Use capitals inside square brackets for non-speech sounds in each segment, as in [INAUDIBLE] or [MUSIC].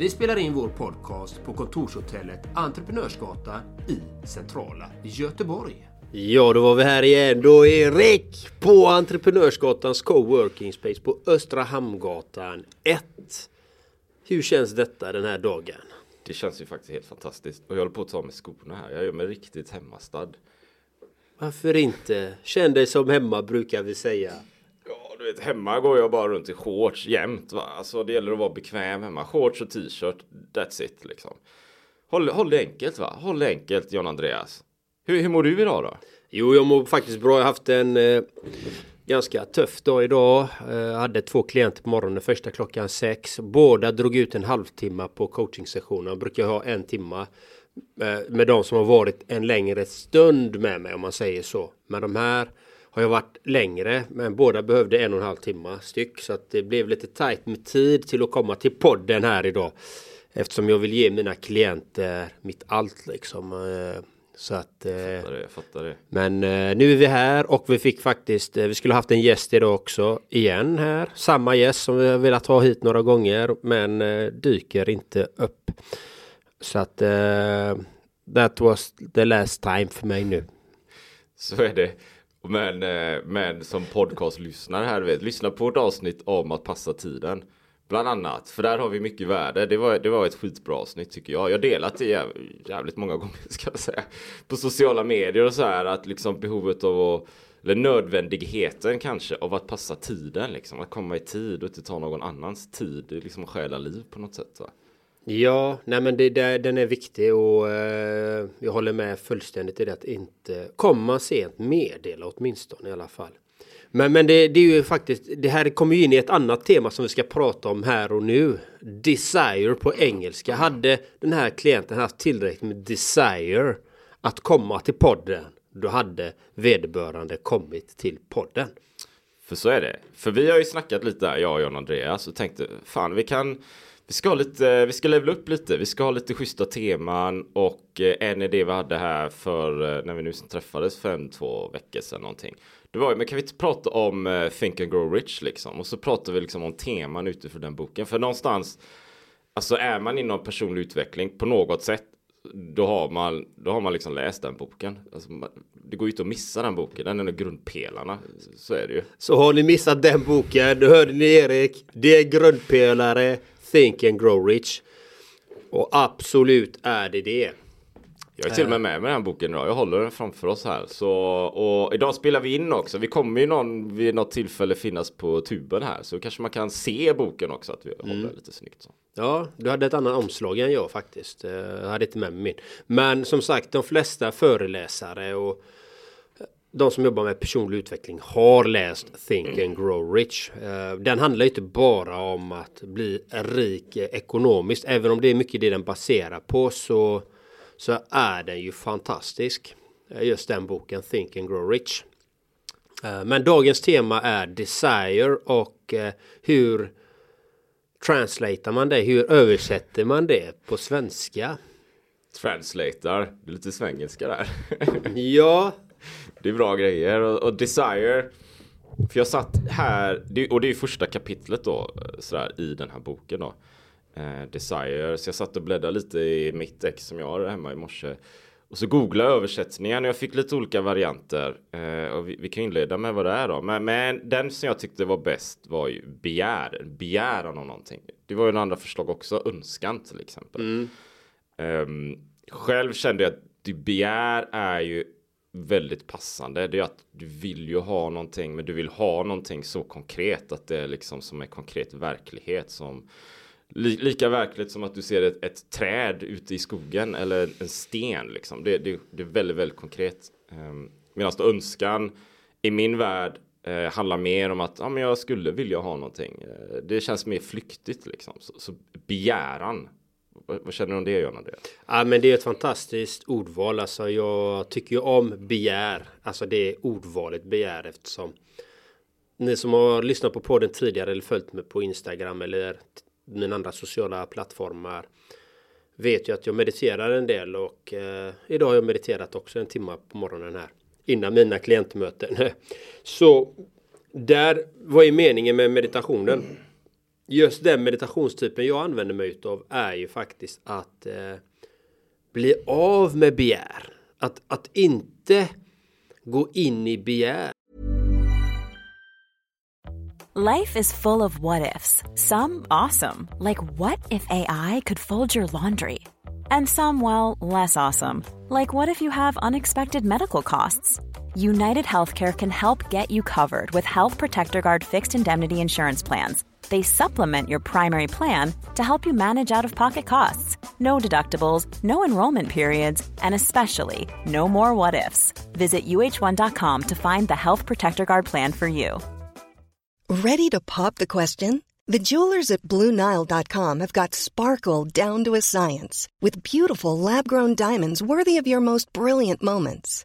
Vi spelar in vår podcast på kontorshotellet Entreprenörsgatan i centrala Göteborg. Ja, då var vi här igen. Då Erik på Entreprenörsgatans coworking space på Östra Hamngatan 1. Hur känns detta den här dagen? Det känns ju faktiskt helt fantastiskt. Och jag håller på att ta med skorna här. Jag gör mig riktigt hemmastad. Varför inte? Känn dig som hemma brukar vi säga. Du vet, hemma går jag bara runt i shorts jämt. Va? Alltså, det gäller att vara bekväm hemma. Shorts och t-shirt. That's it liksom. Håll, håll det enkelt va? Håll det enkelt John Andreas. Hur, hur mår du idag då? Jo, jag mår faktiskt bra. Jag har haft en eh, ganska tuff dag idag. Jag hade två klienter på morgonen. Första klockan sex. Båda drog ut en halvtimme på coachingsessionen. Jag brukar ha en timma eh, med de som har varit en längre stund med mig om man säger så. Men de här har jag varit längre, men båda behövde en och en halv timme styck så att det blev lite tajt med tid till att komma till podden här idag. Eftersom jag vill ge mina klienter mitt allt liksom. Eh, så att. Jag fattar det, jag fattar det. Men eh, nu är vi här och vi fick faktiskt. Eh, vi skulle haft en gäst idag också igen här. Samma gäst som vi har velat ha hit några gånger, men eh, dyker inte upp. Så att. Eh, that was the last time för mig nu. Så är det. Men, eh, men som podcastlyssnare här, vet, lyssna på ett avsnitt om att passa tiden. Bland annat, för där har vi mycket värde. Det var, det var ett skitbra avsnitt tycker jag. Jag har delat det jävligt många [LAUGHS] gånger ska jag säga. På sociala medier och så här att liksom behovet av att eller nödvändigheten kanske av att passa tiden liksom. Att komma i tid och inte ta någon annans tid. Det är liksom att stjäla liv på något sätt va. Ja, nej men det, det, den är viktig och eh, jag håller med fullständigt i det att inte komma sent meddela åtminstone i alla fall. Men, men det, det är ju faktiskt, det här kommer ju in i ett annat tema som vi ska prata om här och nu. Desire på engelska. Hade den här klienten haft tillräckligt med desire att komma till podden, då hade vederbörande kommit till podden. För så är det. För vi har ju snackat lite där, jag och John Andreas och tänkte fan vi kan vi ska, ha lite, eh, vi ska levla upp lite, vi ska ha lite schyssta teman och eh, en idé vi hade här för eh, när vi nu träffades för en, två veckor sedan någonting. Det var ju, men kan vi inte prata om Think and Grow Rich liksom? Och så pratar vi liksom om teman utifrån den boken. För någonstans, alltså är man inom personlig utveckling på något sätt, då har man, då har man liksom läst den boken. Alltså, man, det går ju inte att missa den boken, den är en av grundpelarna. Så är det ju. Så har ni missat den boken, då hörde ni Erik. Det är grundpelare, Think and Grow Rich. Och absolut är det det. Jag är till och med med med den här boken idag. Jag håller den framför oss här. Så, och idag spelar vi in också. Vi kommer ju någon, vid något tillfälle finnas på tuben här. Så kanske man kan se boken också. Att vi håller Mm. den lite snyggt. Så. Ja, du hade ett annat omslag än jag faktiskt. Eh, Jag hade inte med mig min. Men som sagt, de flesta föreläsare och de som jobbar med personlig utveckling har läst Think and Grow Rich. Eh, Den handlar inte bara om att bli rik ekonomiskt. Även om det är mycket det den baserar på så, så är den ju fantastisk. Eh, Just den boken Think and Grow Rich. Eh, Men dagens tema är Desire och hur translatar man det? Hur översätter man det på svenska? Är lite svengelska där. [LAUGHS] Ja, det är bra grejer. Och, och Desire. För jag satt här, och det är ju första kapitlet då, sådär, i den här boken då. Eh, Desire. Så jag satt och bläddrade lite i mitt ex som jag har hemma i morse. Och så googlade jag översättningen och jag fick lite olika varianter. Eh, och vi, vi kan inleda med vad det är då. Men, men den som jag tyckte var bäst var ju begär, begäran om någonting. Det var ju en andra förslag också, önskan till exempel. Ehm, själv kände jag att du begär är ju väldigt passande. Det är att du vill ju ha någonting, men du vill ha någonting så konkret att det är liksom som en konkret verklighet som li, lika verkligt som att du ser ett, ett träd ute i skogen eller en sten liksom. Det, det, det är väldigt, väldigt konkret. Um, Medan då önskan i min värld eh, handlar mer om att ja, men jag skulle vilja ha någonting. Eh, det känns mer flyktigt liksom. Så, så begäran vad, vad känner du om det John Andreas? Ja men det är ett fantastiskt ordval. Alltså jag tycker ju om begär. Alltså det är ordvalet begär eftersom ni som har lyssnat på podden tidigare eller följt mig på Instagram eller mina andra sociala plattformar vet ju att jag mediterar en del och eh, idag har jag mediterat också en timme på morgonen här innan mina klientmöten. [LAUGHS] Så där, vad är meningen med meditationen? Just den meditationstypen jag använder mig utav är ju faktiskt att eh, bli av med begär. Att, att inte gå in i begär. Life is full of what ifs. Some awesome, like what if AI could fold your laundry? And some, well, less awesome, like what if you have unexpected medical costs? United Healthcare can help get you covered with Health Protector Guard fixed indemnity insurance plans. They supplement your primary plan to help you manage out of pocket costs. No deductibles, no enrollment periods, and especially no more what ifs. Visit uh1.com to find the Health Protector Guard plan for you. Ready to pop the question? The jewelers at BlueNile.com have got sparkle down to a science with beautiful lab grown diamonds worthy of your most brilliant moments.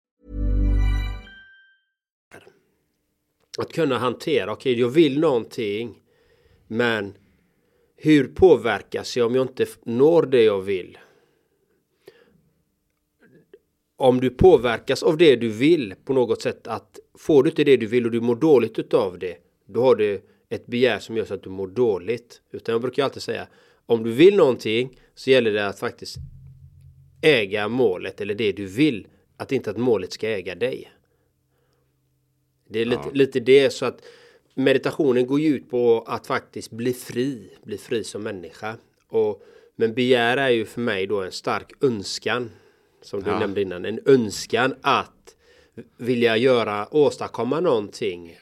Att kunna hantera, okej okay, jag vill någonting men hur påverkas jag om jag inte når det jag vill? Om du påverkas av det du vill på något sätt att får du inte det du vill och du mår dåligt utav det då har du ett begär som gör så att du mår dåligt. Utan jag brukar alltid säga om du vill någonting så gäller det att faktiskt äga målet eller det du vill. Att inte att målet ska äga dig. Det är lite, ja. lite det så att meditationen går ju ut på att faktiskt bli fri, bli fri som människa. Och, men begär är ju för mig då en stark önskan. Som du ja. nämnde innan, en önskan att vilja göra, åstadkomma någonting.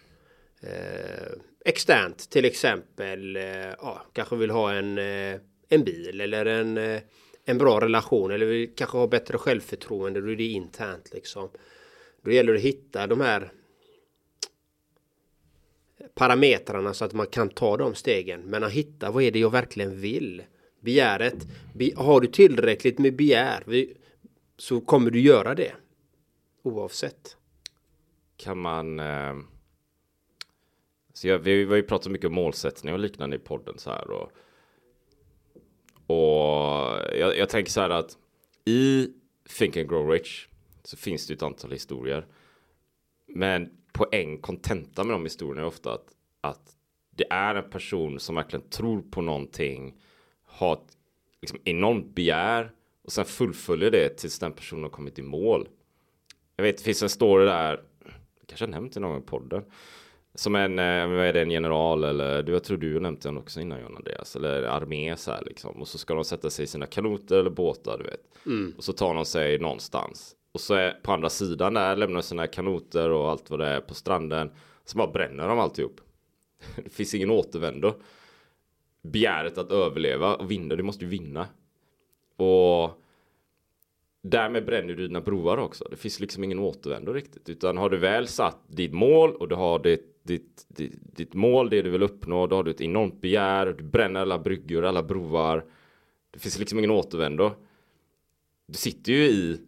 Eh, externt till exempel, eh, ja, kanske vill ha en, eh, en bil eller en eh, en bra relation eller vi kanske har bättre självförtroende. Då är det internt liksom. Då gäller det att hitta de här parametrarna så att man kan ta de stegen. Men att hitta vad är det jag verkligen vill. Begäret. Har du tillräckligt med begär så kommer du göra det. Oavsett. Kan man... Eh, så jag, vi har ju pratat mycket om målsättning och liknande i podden så här. Och, och jag, jag, tänker så här att i Think and Grow Rich så finns det ett antal historier. Men poäng, kontenta med de historierna är ofta att, att det är en person som verkligen tror på någonting, har ett liksom, enormt begär och sen fullföljer det tills den personen har kommit i mål. Jag vet, det finns en story där, kanske har nämnt det någon i podden, som en, eh, vad är det, en general eller du, jag tror du nämnt den också innan John Andreas. Eller armé så här liksom. Och så ska de sätta sig i sina kanoter eller båtar du vet. Mm. Och så tar de sig någonstans. Och så är på andra sidan där lämnar sina kanoter och allt vad det är på stranden. Så bara bränner de alltihop. [LAUGHS] det finns ingen återvändo. Begäret att överleva och vinna, du måste ju vinna. Och därmed bränner du dina broar också. Det finns liksom ingen återvändo riktigt. Utan har du väl satt ditt mål och du har ditt ditt, ditt, ditt mål, det du vill uppnå, då har du ett enormt begär, du bränner alla bryggor, alla broar. Det finns liksom ingen återvändo. Du sitter ju i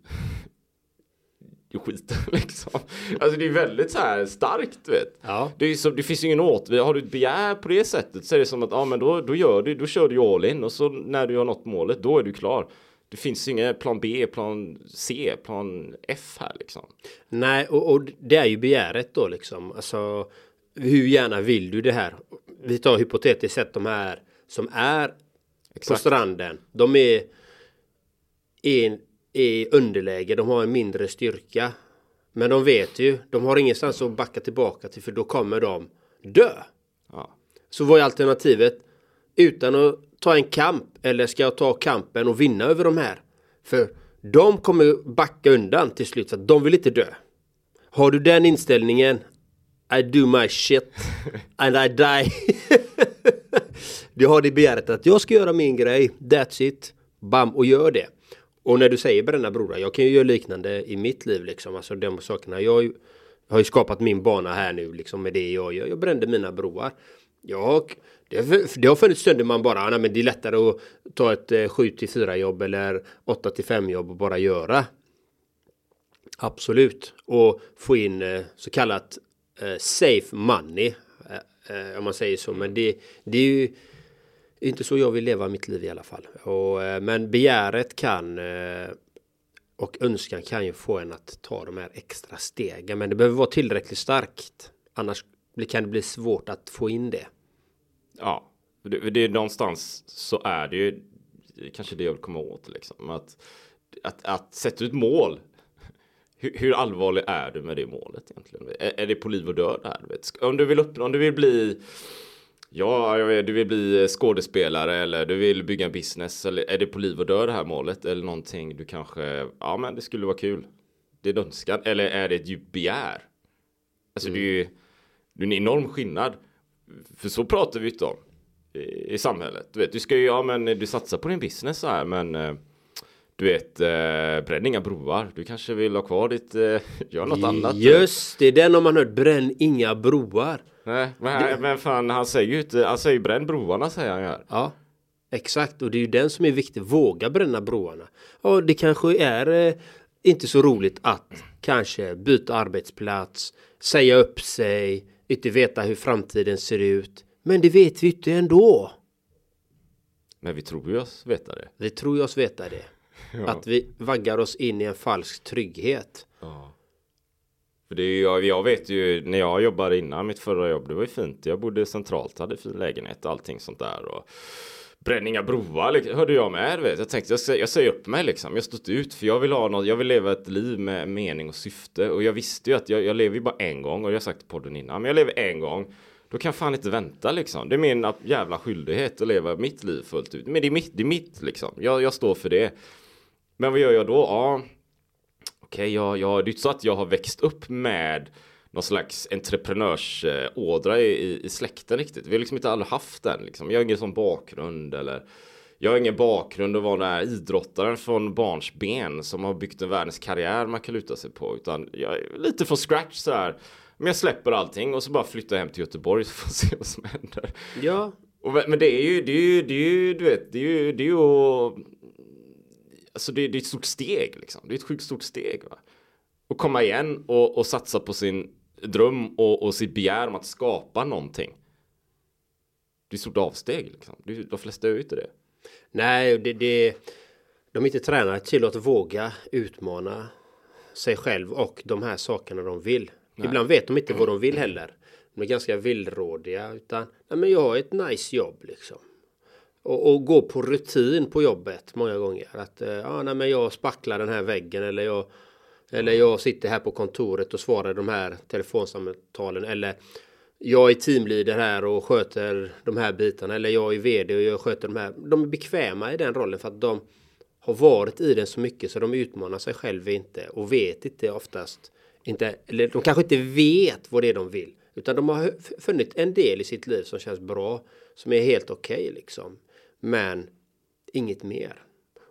i skiten [LAUGHS] liksom. Alltså det är väldigt så här starkt du vet. Ja. Det, är så, det finns ju ingen återvändo. Har du ett begär på det sättet så är det som att ja men då, då gör du, då kör du all in och så när du har nått målet då är du klar. Det finns ingen plan B, plan C, plan F här liksom. Nej, och, och det är ju begäret då liksom. Alltså hur gärna vill du det här? vi tar hypotetiskt sett de här som är på Exakt. stranden. De är i, i underläge, de har en mindre styrka. Men de vet ju, de har ingenstans att backa tillbaka till för då kommer de dö. Ja. Så vad är alternativet? Utan att ta en kamp eller ska jag ta kampen och vinna över de här? För de kommer backa undan till slut för att de vill inte dö. Har du den inställningen I do my shit [LAUGHS] and I die. [LAUGHS] du har det begäret att jag ska göra min grej, that's it, bam och gör det. Och när du säger bränna broar, jag kan ju göra liknande i mitt liv liksom, alltså de sakerna. Jag har ju, jag har ju skapat min bana här nu liksom med det jag gör. Jag brände mina broar. Jag, det, har- det har funnits stunder man bara, nej men det är lättare att ta ett eh, 7 till 4 jobb eller 8 till 5 jobb och bara göra. Absolut. Och få in eh, så kallat eh, safe money. Eh, eh, om man säger så. Men det, det är ju inte så jag vill leva mitt liv i alla fall. Och, eh, men begäret kan eh, och önskan kan ju få en att ta de här extra stegen. Men det behöver vara tillräckligt starkt. Annars kan det bli svårt att få in det. Ja, det, det är någonstans så är det ju kanske det jag vill komma åt liksom. Att, att, att sätta ut mål. Hur, hur allvarlig är du med det målet egentligen? Är, är det på liv och död här? du Vet? Om du vill uppnå, om du vill bli Ja, du vill bli eh, skådespelare eller du vill bygga en business eller är det på liv och död det här målet eller någonting du kanske ja, men det skulle vara kul. Det är en önskan eller är det ett djupt begär? Alltså det är ju det är en enorm skillnad. För så pratar vi inte om i, i samhället. Du vet, du ska ju, ja men du satsar på din business så här, men eh, du vet, eh, bränn inga broar. Du kanske vill ha kvar ditt, eh, gör något annat. Just det, den har man hört. Bränn inga broar. Nej, men, men fan, han säger ju inte, han säger bränn broarna säger han här. Ja, exakt. Och det är ju den som är viktig. Våga bränna broarna. Ja, det kanske är eh, inte så roligt att kanske byta arbetsplats, säga upp sig, inte veta hur framtiden ser ut. Men det vet vi inte ändå. Men vi tror ju oss veta det. Vi tror ju oss veta det. Att vi vaggar oss in i en falsk trygghet. För det är jag, jag vet ju när jag jobbade innan mitt förra jobb, det var ju fint. Jag bodde centralt, hade fin lägenhet och allting sånt där. Och bränn inga broar liksom, hörde jag med. Vet. Jag tänkte jag, sä- jag säger upp mig liksom. Jag stått ut för jag vill ha något. Jag vill leva ett liv med mening och syfte. Och jag visste ju att jag, jag lever ju bara en gång. Och jag har sagt podden innan. Men jag lever en gång. Då kan jag fan inte vänta liksom. Det är min jävla skyldighet att leva mitt liv fullt ut. Men det är mitt, det är mitt liksom. Jag, jag står för det. Men vad gör jag då? Ja, okej, jag, jag, det är inte så att jag har växt upp med någon slags entreprenörsådra i, i, i släkten riktigt. Vi har liksom inte aldrig haft den liksom. Jag har ingen sån bakgrund eller jag har ingen bakgrund att vara den här idrottaren från barns ben som har byggt en världens karriär man kan luta sig på. Utan jag är lite från scratch så här. Men jag släpper allting och så bara flyttar jag hem till Göteborg så får jag se vad som händer. Ja, Och, men det är ju, det är ju, det är ju, du vet, det är ju, det är ju Alltså det, det är ett stort steg liksom. Det är ett sjukt stort steg va. Och komma igen och, och satsa på sin dröm och, och sitt begär om att skapa någonting. Det är ett stort avsteg liksom. Det, de flesta gör ju inte det. nej, det, det, de är inte tränade till att våga utmana sig själv och de här sakerna de vill. Ibland vet de inte vad de vill heller. De är ganska villrådiga utan nej, men jag har ett nice jobb liksom. Och, och gå på rutin på jobbet många gånger. Att eh, ja, nej, men jag spacklar den här väggen eller jag eller jag sitter här på kontoret och svarar de här telefonsamtalen eller jag är teamleader här och sköter de här bitarna eller jag är vd och jag sköter de här. De är bekväma i den rollen för att de har varit i den så mycket så de utmanar sig själva inte och vet inte oftast inte eller de kanske inte vet vad det är de vill utan de har funnit en del i sitt liv som känns bra som är helt okej liksom men inget mer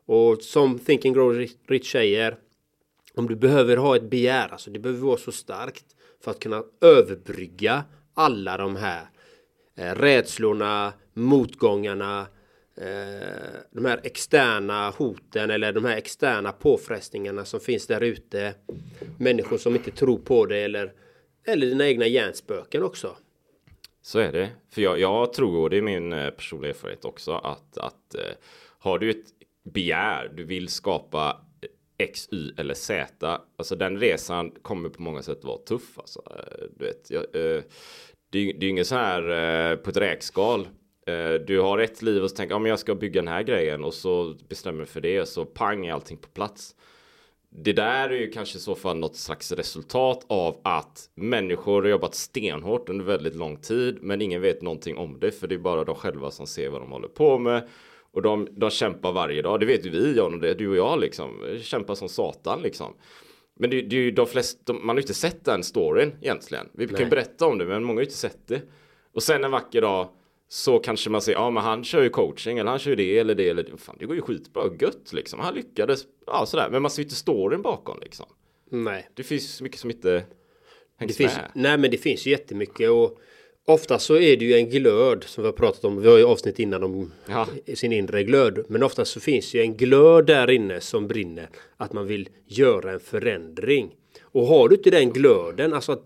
och som Think and Grow Rich säger om du behöver ha ett begär, alltså det behöver vara så starkt för att kunna överbrygga alla de här eh, rädslorna, motgångarna, eh, de här externa hoten eller de här externa påfrestningarna som finns där ute. Människor som inte tror på det eller, eller dina egna hjärnspöken också. Så är det. För jag, jag tror, och det är min eh, personliga erfarenhet också, att, att eh, har du ett begär, du vill skapa X, Y eller Z, alltså den resan kommer på många sätt vara tuff. Alltså. Eh, du vet, jag, det, är- ju ingen så här på ett räkskal. Du har ett liv och så tänker ja, men jag ska bygga den här grejen och så bestämmer du för det så pang är allting på plats. Det där är ju kanske i så fall något slags resultat av att människor har jobbat stenhårt under väldigt lång tid men ingen vet någonting om det för det är bara de själva som ser vad de håller på med och de, de kämpar varje dag. Det vet ju vi John och det, du och jag liksom kämpar som satan liksom. Men det, det är ju de flesta, man har ju inte sett den storyn egentligen. Vi kan ju berätta om det men många har ju inte sett det. Och sen en vacker dag så kanske man säger, ja men han kör ju coaching eller han kör ju det eller det eller det. Fan, det går ju skitbra, gött liksom. Han lyckades, ja sådär. Men man ser ju inte storyn bakom liksom. Nej. Det finns mycket som inte Det hängs finns, med. nej men det finns ju jättemycket och ofta så är det ju en glöd som vi har pratat om. Vi har ju avsnitt innan om Ja. sin inre glöd. Men ofta så finns ju en glöd där inne som brinner. Att man vill göra en förändring. Och har du inte den glöden, alltså, att,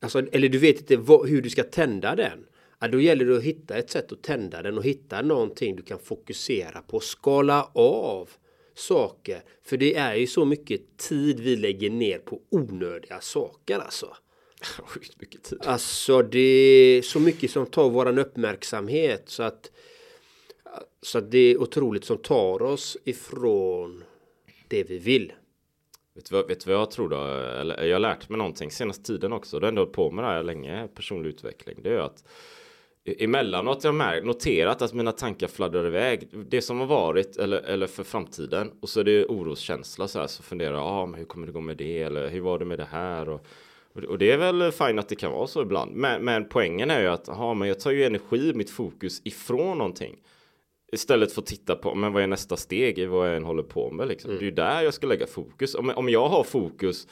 alltså eller du vet inte vad, hur du ska tända den. Ja, då gäller det att hitta ett sätt att tända den och hitta någonting du kan fokusera på. Skala av saker. För det är ju så mycket tid vi lägger ner på onödiga saker alltså. [LAUGHS] Sjukt mycket tid. Alltså det är så mycket som tar våran uppmärksamhet så att så att det är otroligt som tar oss ifrån det vi vill. Vet du, vad, vet du vad jag tror då? Eller, jag har lärt mig någonting senaste tiden också. Det har ändå på med det här länge, personlig utveckling. Det är att emellanåt har jag mär- noterat att mina tankar fladdrar iväg. Det som har varit eller, eller för framtiden. Och så är det oroskänsla så här. Så funderar jag, ah, men hur kommer det gå med det? Eller hur var det med det här? Och, och det- är väl fint att det kan vara så ibland. Men, men poängen är ju att, aha, men jag tar ju energi, mitt fokus ifrån någonting. Istället för att titta på, men vad är nästa steg i vad jag än håller på med liksom. Det är ju där jag ska lägga fokus. Om, om jag har fokus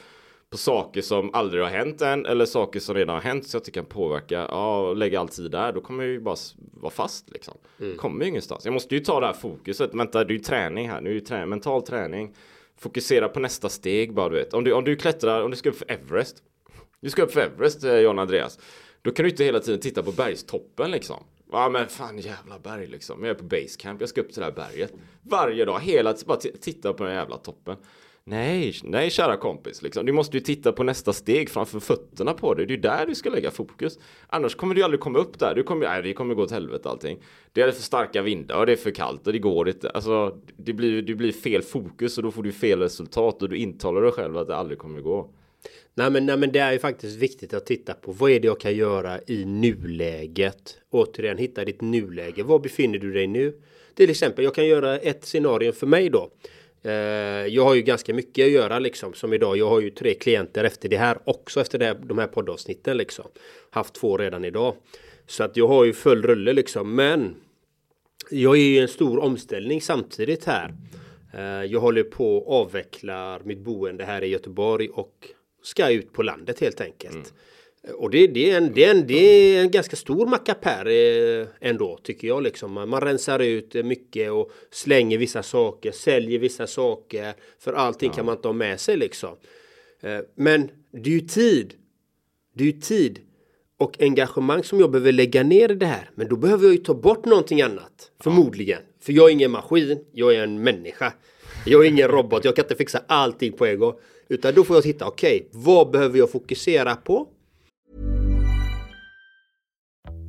på saker som aldrig har hänt än eller saker som redan har hänt så att det kan påverka, ja, lägga all tid där, då kommer jag ju bara vara fast liksom. Kommer ju ingenstans. Jag måste ju ta det här fokuset. Vänta, det är ju träning här, nu är ju trä- mental träning. Fokusera på nästa steg bara du vet. Om du, om du klättrar, om du ska upp för Everest. Du ska upp för Everest, eh, John Andreas. Då kan du inte hela tiden titta på bergstoppen liksom. Ja men fan jävla berg liksom. Jag är på basecamp, jag ska upp till det här berget. Varje dag, hela tiden bara titta på den jävla toppen. Nej, nej kära kompis liksom. Du måste ju titta på nästa steg framför fötterna på dig. Det är där du ska lägga fokus. Annars kommer du aldrig komma upp där. Du kommer, nej, det kommer gå åt helvete allting. Det är för starka vindar och det är för kallt och det går inte. Alltså, det blir, det blir fel fokus och då får du fel resultat och du intalar dig själv att det aldrig kommer gå. Nej men, nej men det är ju faktiskt viktigt att titta på vad är det jag kan göra i nuläget. Återigen hitta ditt nuläge. Var befinner du dig nu? Till exempel jag kan göra ett scenario för mig då. Eh, jag har ju ganska mycket att göra liksom som idag. Jag har ju tre klienter efter det här också efter det här, de här poddavsnitten liksom. Haft två redan idag. Så att jag har ju full rulle liksom. Men jag är ju en stor omställning samtidigt här. Eh, jag håller på att avveckla mitt boende här i Göteborg och ska ut på landet helt enkelt. Mm. Och det, det, är en, det, är en, det är en ganska stor mackapär eh, ändå tycker jag. Liksom. Man, man rensar ut mycket och slänger vissa saker, säljer vissa saker. För allting kan man inte ha med sig liksom. Eh, Men det är ju tid. Det är ju tid och engagemang som jag behöver lägga ner i det här. Men då behöver jag ju ta bort någonting annat. Förmodligen. För jag är ingen maskin. Jag är en människa. Jag är ingen robot. Jag kan inte fixa allting på en gång. Utan då får jag titta. Okej, vad behöver jag fokusera på?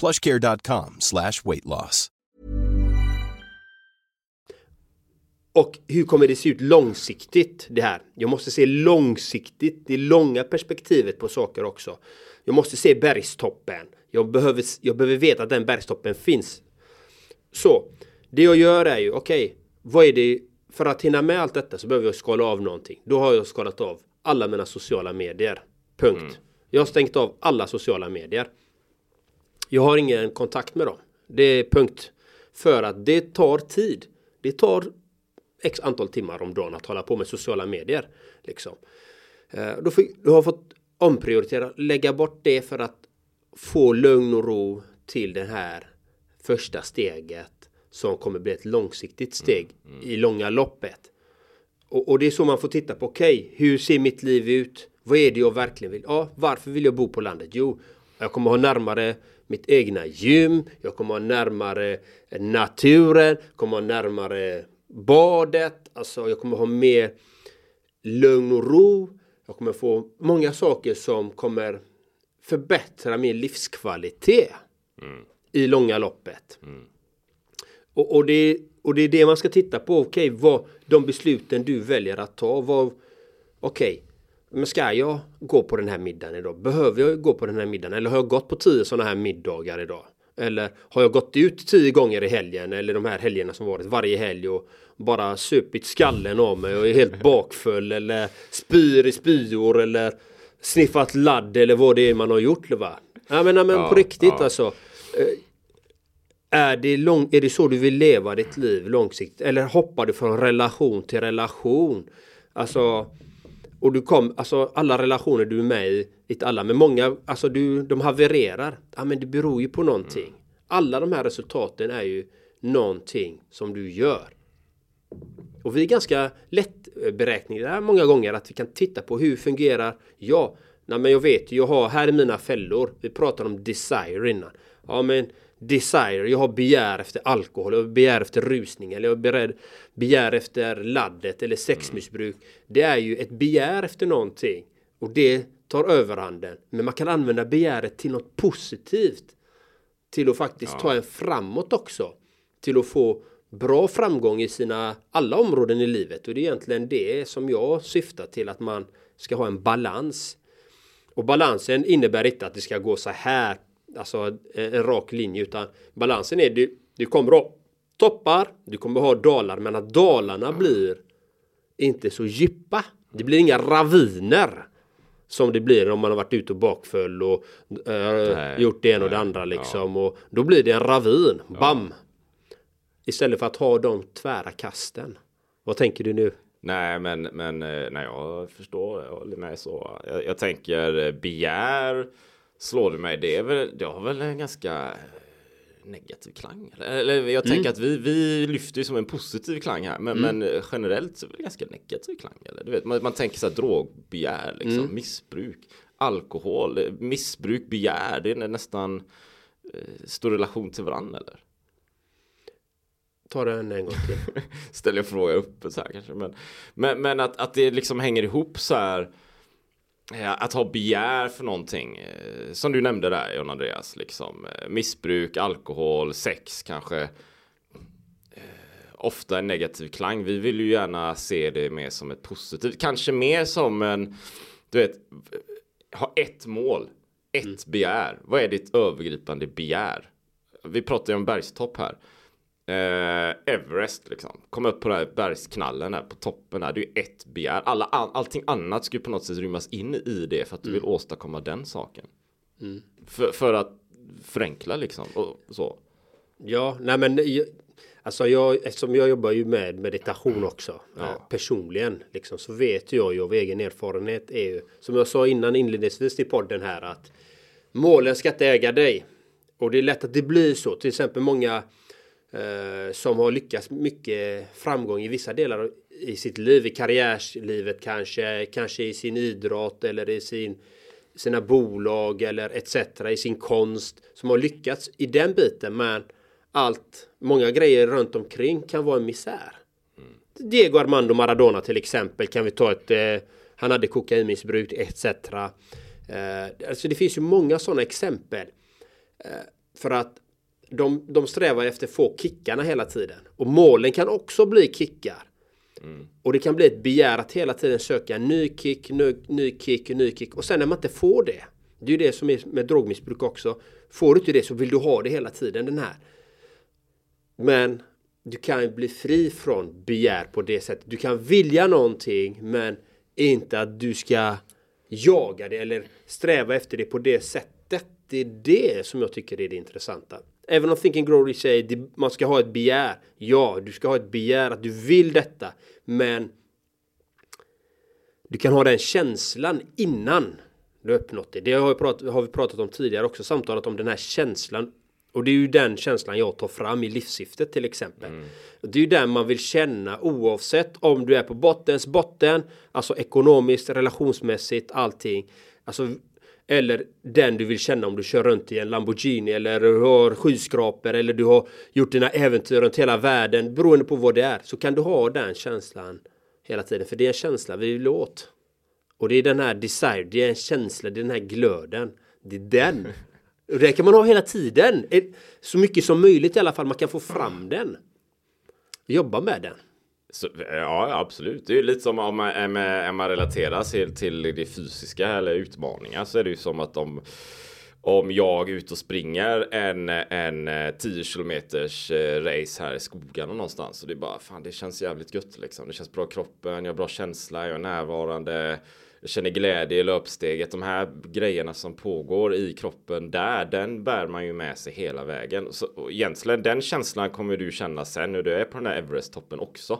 plushcare.com slash weight loss. Och hur kommer det se ut långsiktigt det här? Jag måste se långsiktigt, det långa perspektivet på saker också. Jag måste se bergstoppen. Jag behöver, jag behöver veta att den bergstoppen finns. Så det jag gör är ju okej, okay, vad är det för att hinna med allt detta så behöver jag skala av någonting. Då har jag skalat av alla mina sociala medier. Punkt. Mm. Jag har stängt av alla sociala medier. Jag har ingen kontakt med dem. Det är punkt. För att det tar tid. Det tar x antal timmar om dagen att hålla på med sociala medier. Liksom. Eh, då, får, då har fått omprioritera, lägga bort det för att få lugn och ro till det här första steget som kommer bli ett långsiktigt steg mm, mm. i långa loppet. Och, och, det är så man får titta på, okej, okay, hur ser mitt liv ut? Vad är det jag verkligen vill? Ja, varför vill jag bo på landet? Jo, jag kommer ha närmare mitt egna gym, jag kommer ha närmare naturen, kommer ha närmare badet, alltså jag kommer ha mer lugn och ro. Jag kommer få många saker som kommer förbättra min livskvalitet mm. i långa loppet. Mm. Och, och, det, och det är det man ska titta på. Okej, okay, vad de besluten du väljer att ta. Okej, okay, men ska jag gå på den här middagen idag? Behöver jag gå på den här middagen? Eller har jag gått på tio sådana här middagar idag? Eller har jag gått ut tio gånger i helgen eller de här helgerna som varit varje helg och bara supit skallen av mig och är helt [LAUGHS] bakfull eller spyr i spyor eller sniffat ladd eller vad det är man har gjort. Va? Ja men, men ja, på riktigt ja. alltså. Eh, är det, lång, är det så du vill leva ditt liv långsiktigt? Eller hoppar du från relation till relation? Alltså och du kom, alltså alla relationer du är med i, inte alla, men många, alltså du, de havererar. Ja men det beror ju på någonting. Mm. Alla de här resultaten är ju någonting som du gör. Och vi är ganska lätt många gånger att vi kan titta på hur fungerar jag? Nej men jag vet jag har, här är mina fällor. Vi pratade om desire innan. Ja men desire, jag har begär efter alkohol, jag har begär efter rusning eller jag har beredd, begär efter laddet eller sexmissbruk. Det är ju ett begär efter någonting och det tar överhanden. Men man kan använda begäret till något positivt. Till att faktiskt ja. ta en framåt också. Till att få bra framgång i sina alla områden i livet och det är egentligen det som jag syftar till att man ska ha en balans. Och balansen innebär inte att det ska gå så här alltså en rak linje utan balansen är du, du kommer ha toppar, du kommer ha dalar men att dalarna blir inte så djupa. Det blir inga raviner som det blir om man har varit ute och bakfull och äh, gjort det ena och det andra liksom ja. och då blir det en ravin, bam! Ja. Istället för att ha de tvära kasten. Vad tänker du nu? Nej, men, men eh, nej, jag förstår. Jag håller med så. Jag, jag tänker eh, begär slår det mig. Det, är väl, det har väl en ganska negativ klang. Eller jag tänker mm. att vi, vi lyfter som en positiv klang här. Men, mm. men generellt så är det ganska negativ klang. Eller? Du vet, man, man tänker så här drogbegär, liksom, mm. missbruk, alkohol, missbruk, begär. Det är nästan eh, stor relation till varandra eller? Ta den en gång till. [LAUGHS] Ställer jag fråga upp så här kanske. Men, men, men att, att det liksom hänger ihop så här att ha begär för någonting. Eh, som du nämnde där John Andreas. Liksom, eh, missbruk, alkohol, sex kanske. Eh, ofta en negativ klang. Vi vill ju gärna se det mer som ett positivt. Kanske mer som en, du vet, ha ett mål. Ett mm. begär. Vad är ditt övergripande begär? Vi pratar ju om bergstopp här eh, Everest liksom. Komma upp på den här bergsknallen här på toppen här. Det är ju ett begär. Alla, all, allting annat skulle på något sätt rymmas in i det för att du vill mm. åstadkomma den saken. Mm. För, för att förenkla liksom och så. Ja, nej men alltså jag, eftersom jag jobbar ju med meditation också ja. eh, personligen liksom så vet jag ju av egen erfarenhet är ju som jag sa innan inledningsvis i podden här att målen ska inte äga dig. Och det är lätt att det blir så. Till exempel många Eh, som har lyckats mycket framgång i vissa delar i sitt liv, i karriärslivet kanske, kanske i sin idrott eller i sin, sina bolag eller etc. i sin konst som har lyckats i den biten men allt, många grejer runt omkring kan vara en misär. Mm. Diego Armando Maradona till exempel kan vi ta ett, eh, han hade kokainmissbruk etc. Eh, alltså det finns ju många sådana exempel. Eh, för att de, de strävar efter att få kickarna hela tiden. Och målen kan också bli kickar. Mm. Och det kan bli ett begär att hela tiden söka en ny kick, ny, ny kick, ny kick. Och sen när man inte får det. Det är ju det som är med drogmissbruk också. Får du inte det så vill du ha det hela tiden den här. Men du kan bli fri från begär på det sättet. Du kan vilja någonting men inte att du ska jaga det eller sträva efter det på det sättet. Det är det som jag tycker är det intressanta. Även om Think and Grow Rich säger att man ska ha ett begär. Ja, du ska ha ett begär att du vill detta. Men du kan ha den känslan innan du uppnått det. Det har, pratat, har vi pratat om tidigare också. Samtalat om den här känslan. Och det är ju den känslan jag tar fram i livssyftet till exempel. Mm. Det är ju den man vill känna oavsett om du är på bottens botten. Alltså ekonomiskt, relationsmässigt, allting. Alltså eller den du vill känna om du kör runt i en Lamborghini eller du har skyskrapor eller du har gjort dina äventyr runt hela världen beroende på vad det är så kan du ha den känslan hela tiden för det är en känsla vi vill åt. Och det är den här desire, det är en känsla, det är den här glöden. Det är den. [LAUGHS] Och det kan man ha hela tiden. Så mycket som möjligt i alla fall, man kan få fram den. Jobba med den. Så, ja, absolut. Det är lite som om eh, man, om eh, man relaterar till, till det fysiska eller utmaningar så är det ju som att om om jag är ute och springer en, en eh, 10 kilometers race här i skogarna någonstans och det är bara fan det känns jävligt gött liksom. Det känns bra i kroppen, jag har bra känsla, jag är närvarande. Jag känner glädje i löpsteget. De här grejerna som pågår i kroppen där, den bär man ju med sig hela vägen. Så egentligen den känslan kommer du känna sen när du är på den här Everest-toppen också.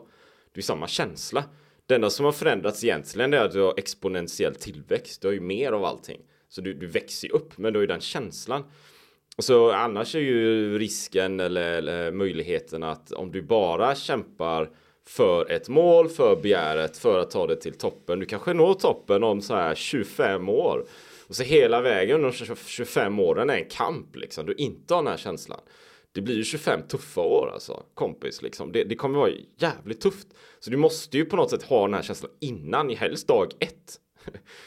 Det är samma känsla. Det enda som har förändrats egentligen är att du har exponentiell tillväxt. Du har ju mer av allting. Så du, du växer ju upp, men du har ju den känslan. Så annars är ju risken eller, eller möjligheten att om du bara kämpar för ett mål, för begäret, för att ta det till toppen. Du kanske når toppen om så här 25 år. Och så hela vägen de 25 åren är en kamp liksom. Du inte har den här känslan det blir ju 25 tuffa år alltså, kompis liksom. Det, det kommer vara jävligt tufft. Så du måste ju på något sätt ha den här känslan innan, i helst dag ett.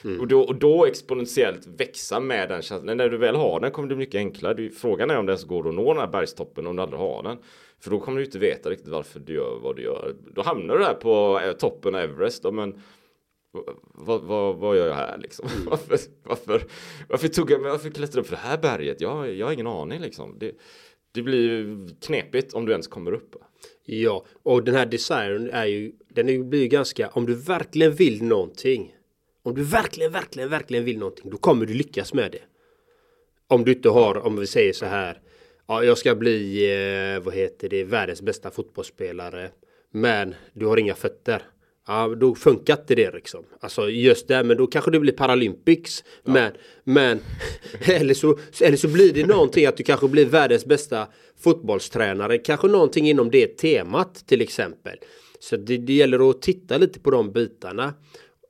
Mm. och, då, och då exponentiellt växa med den känslan. När du väl har den kommer det bli mycket enklare. Du, frågan är om det ens går att nå den här bergstoppen om du aldrig har den. För då kommer du inte veta riktigt varför du gör vad du gör. Då hamnar du där på eh, toppen av Everest. Och men vad, vad, vad gör jag här liksom? Mm. [LAUGHS] varför, varför, varför tog jag mig, varför klättrade upp för det här berget? Jag, jag har ingen aning liksom. Det, det blir knepigt om du ens kommer upp. Ja, och den här desiren är ju, den blir ju ganska, om du verkligen vill någonting. Om du verkligen, verkligen, verkligen vill någonting, då kommer du lyckas med det. Om du inte har, om vi säger så här, ja, jag ska bli, eh, vad heter det, världens bästa fotbollsspelare. Men du har inga fötter. Ja, då funkar inte det liksom. Alltså just det, men då kanske det blir Paralympics. Ja. Men, men [LAUGHS] eller, så, eller så blir det någonting att du kanske blir världens bästa fotbollstränare. Kanske någonting inom det temat till exempel. Så det, det gäller att titta lite på de bitarna.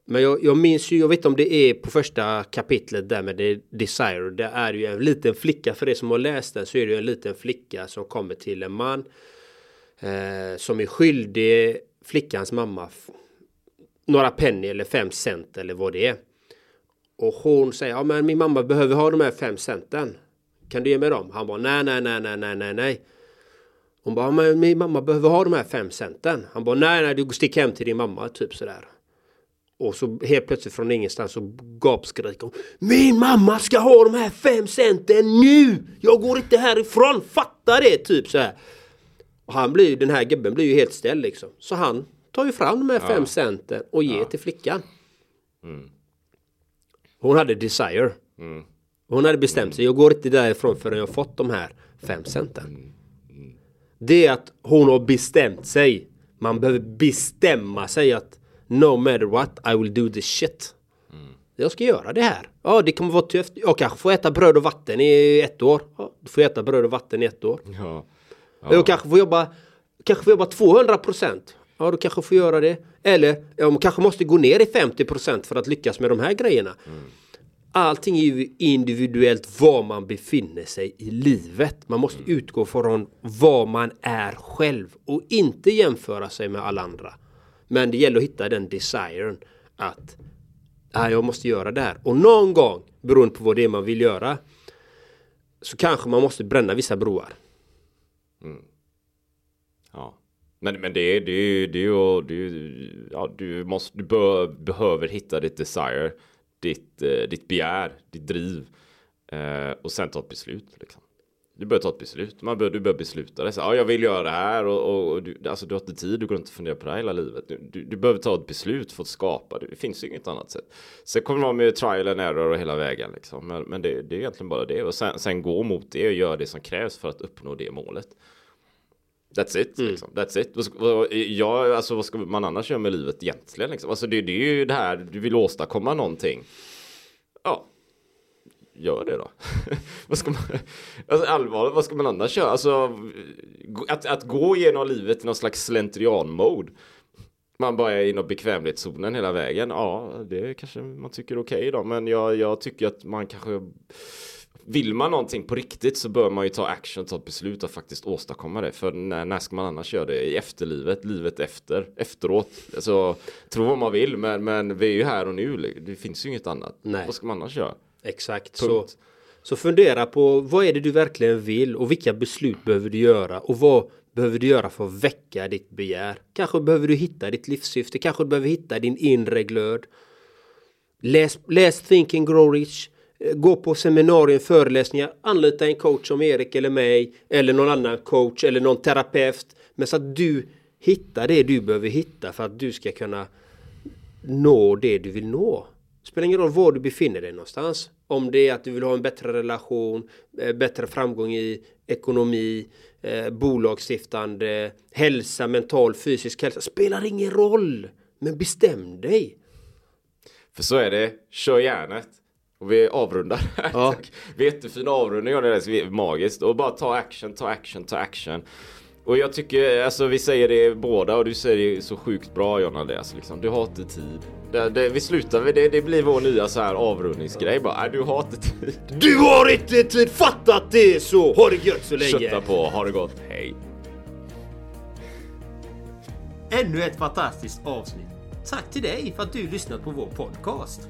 Men jag, jag minns ju, jag vet om det är på första kapitlet där med det Desire. Det är ju en liten flicka, för det som har läst den så är det ju en liten flicka som kommer till en man. Eh, som är skyldig flickans mamma några penny eller fem cent eller vad det är. Och hon säger, ja men min mamma behöver ha de här fem centen. Kan du ge mig dem? Han bara, nej, nej, nej, nej, nej, nej, nej. Hon bara, men min mamma behöver ha de här fem centen. Han bara, nej, nej, du stick hem till din mamma, typ sådär. Och så helt plötsligt från ingenstans så gapskriker hon Min mamma ska ha de här fem centen nu! Jag går inte härifrån, fatta det! Typ så här. Och han blir den här gubben blir ju helt ställd liksom. Så han tar ju fram de här fem ja. centen och ger ja. till flickan. Mm. Hon hade desire. Mm. Hon hade bestämt sig. Jag går inte därifrån förrän jag fått de här fem centen. Mm. mm. Det är att hon har bestämt sig. Man behöver bestämma sig att No matter what I will do this shit. Mm. Jag ska göra det här. Ja, det kommer vara tufft. Jag kanske får äta bröd och vatten i ett år. Ja, du får äta bröd och vatten i ett år. Ja. Ja. Jag kanske får jobba kanske får jobba 200 procent. Ja, du kanske får göra det. Eller ja, man kanske måste gå ner i 50% för att lyckas med de här grejerna. Mm. Allting är ju individuellt var man befinner sig i livet. Man måste mm. utgå från vad man är själv och inte jämföra sig med alla andra. Men det gäller att hitta den desiren att ja, jag måste göra det här. Och någon gång, beroende på vad det är man vill göra, så kanske man måste bränna vissa broar. Mm. Ja. Men, men det är det det det ja, du måste, du bör, behöver hitta ditt desire. ditt, eh, ditt begär, ditt driv eh, och sen ta ett beslut. Liksom. Du bör ta ett beslut. Man bör, du bör besluta dig. Ja, jag vill göra det här och, och, och du, alltså, du har inte tid. Du går inte fundera på det här hela livet. Du, du, du behöver ta ett beslut för att skapa. Det finns ju inget annat sätt. Sen kommer man med trial and error och hela vägen liksom. Men, men det, det, är egentligen bara det och sen, sen gå mot det och göra det som krävs för att uppnå det målet. That's it. Mm. Liksom. That's it. Ja, alltså, vad ska man annars göra med livet egentligen? Liksom? Alltså, det, det är ju det här, du vill åstadkomma någonting. Gör det då. [LAUGHS] vad ska man, alltså allvarligt, vad ska man annars göra? Alltså, att, att gå igenom livet i någon slags slentrian-mode. Man bara är inom bekvämlighetszonen hela vägen. Ja, det kanske man tycker är okej okay då, men jag, jag tycker att man kanske vill man någonting på riktigt så bör man ju ta action, ta ett beslut och faktiskt åstadkomma det. För när, när ska man annars göra det? I efterlivet, livet efter, efteråt. Alltså, tro vad man vill, men, men vi är ju här och nu. Det finns ju inget annat. Nej. Vad ska man annars göra? Exakt så. Så fundera på vad är det du verkligen vill och vilka beslut behöver du göra och vad behöver du göra för att väcka ditt begär. Kanske behöver du hitta ditt livssyfte, kanske du behöver hitta din inre glöd. Läs, läs Think and Grow Rich. Gå på seminarier, föreläsningar, anlita en coach som Erik eller mig eller någon annan coach eller någon terapeut. Men så att du hittar det du behöver hitta för att du ska kunna nå det du vill nå. Spelar ingen roll var du befinner dig någonstans. Om det är att du vill ha en bättre relation, eh, bättre framgång i ekonomi, eh, bolagsstiftande, hälsa, mental, fysisk hälsa. Spelar ingen roll. Men bestäm dig. För så är det. Kör järnet. Och vi avrundar. Ja. Vi [LAUGHS] jättefin avrundning av det där, magiskt. Och bara ta action, ta action, ta action. Och jag tycker, alltså vi säger det båda och du säger det så sjukt bra John Andreas. Liksom. Du har inte tid. Det, det, vi slutar med det, det blir vår nya så här avrundningsgrej bara. Nej, du har inte tid. Du har inte tid! Fatta att det är så! Ha det gött så länge! Kötta på, ha det gott, hej! Ännu ett fantastiskt avsnitt. Tack till dig för att du lyssnat på vår podcast.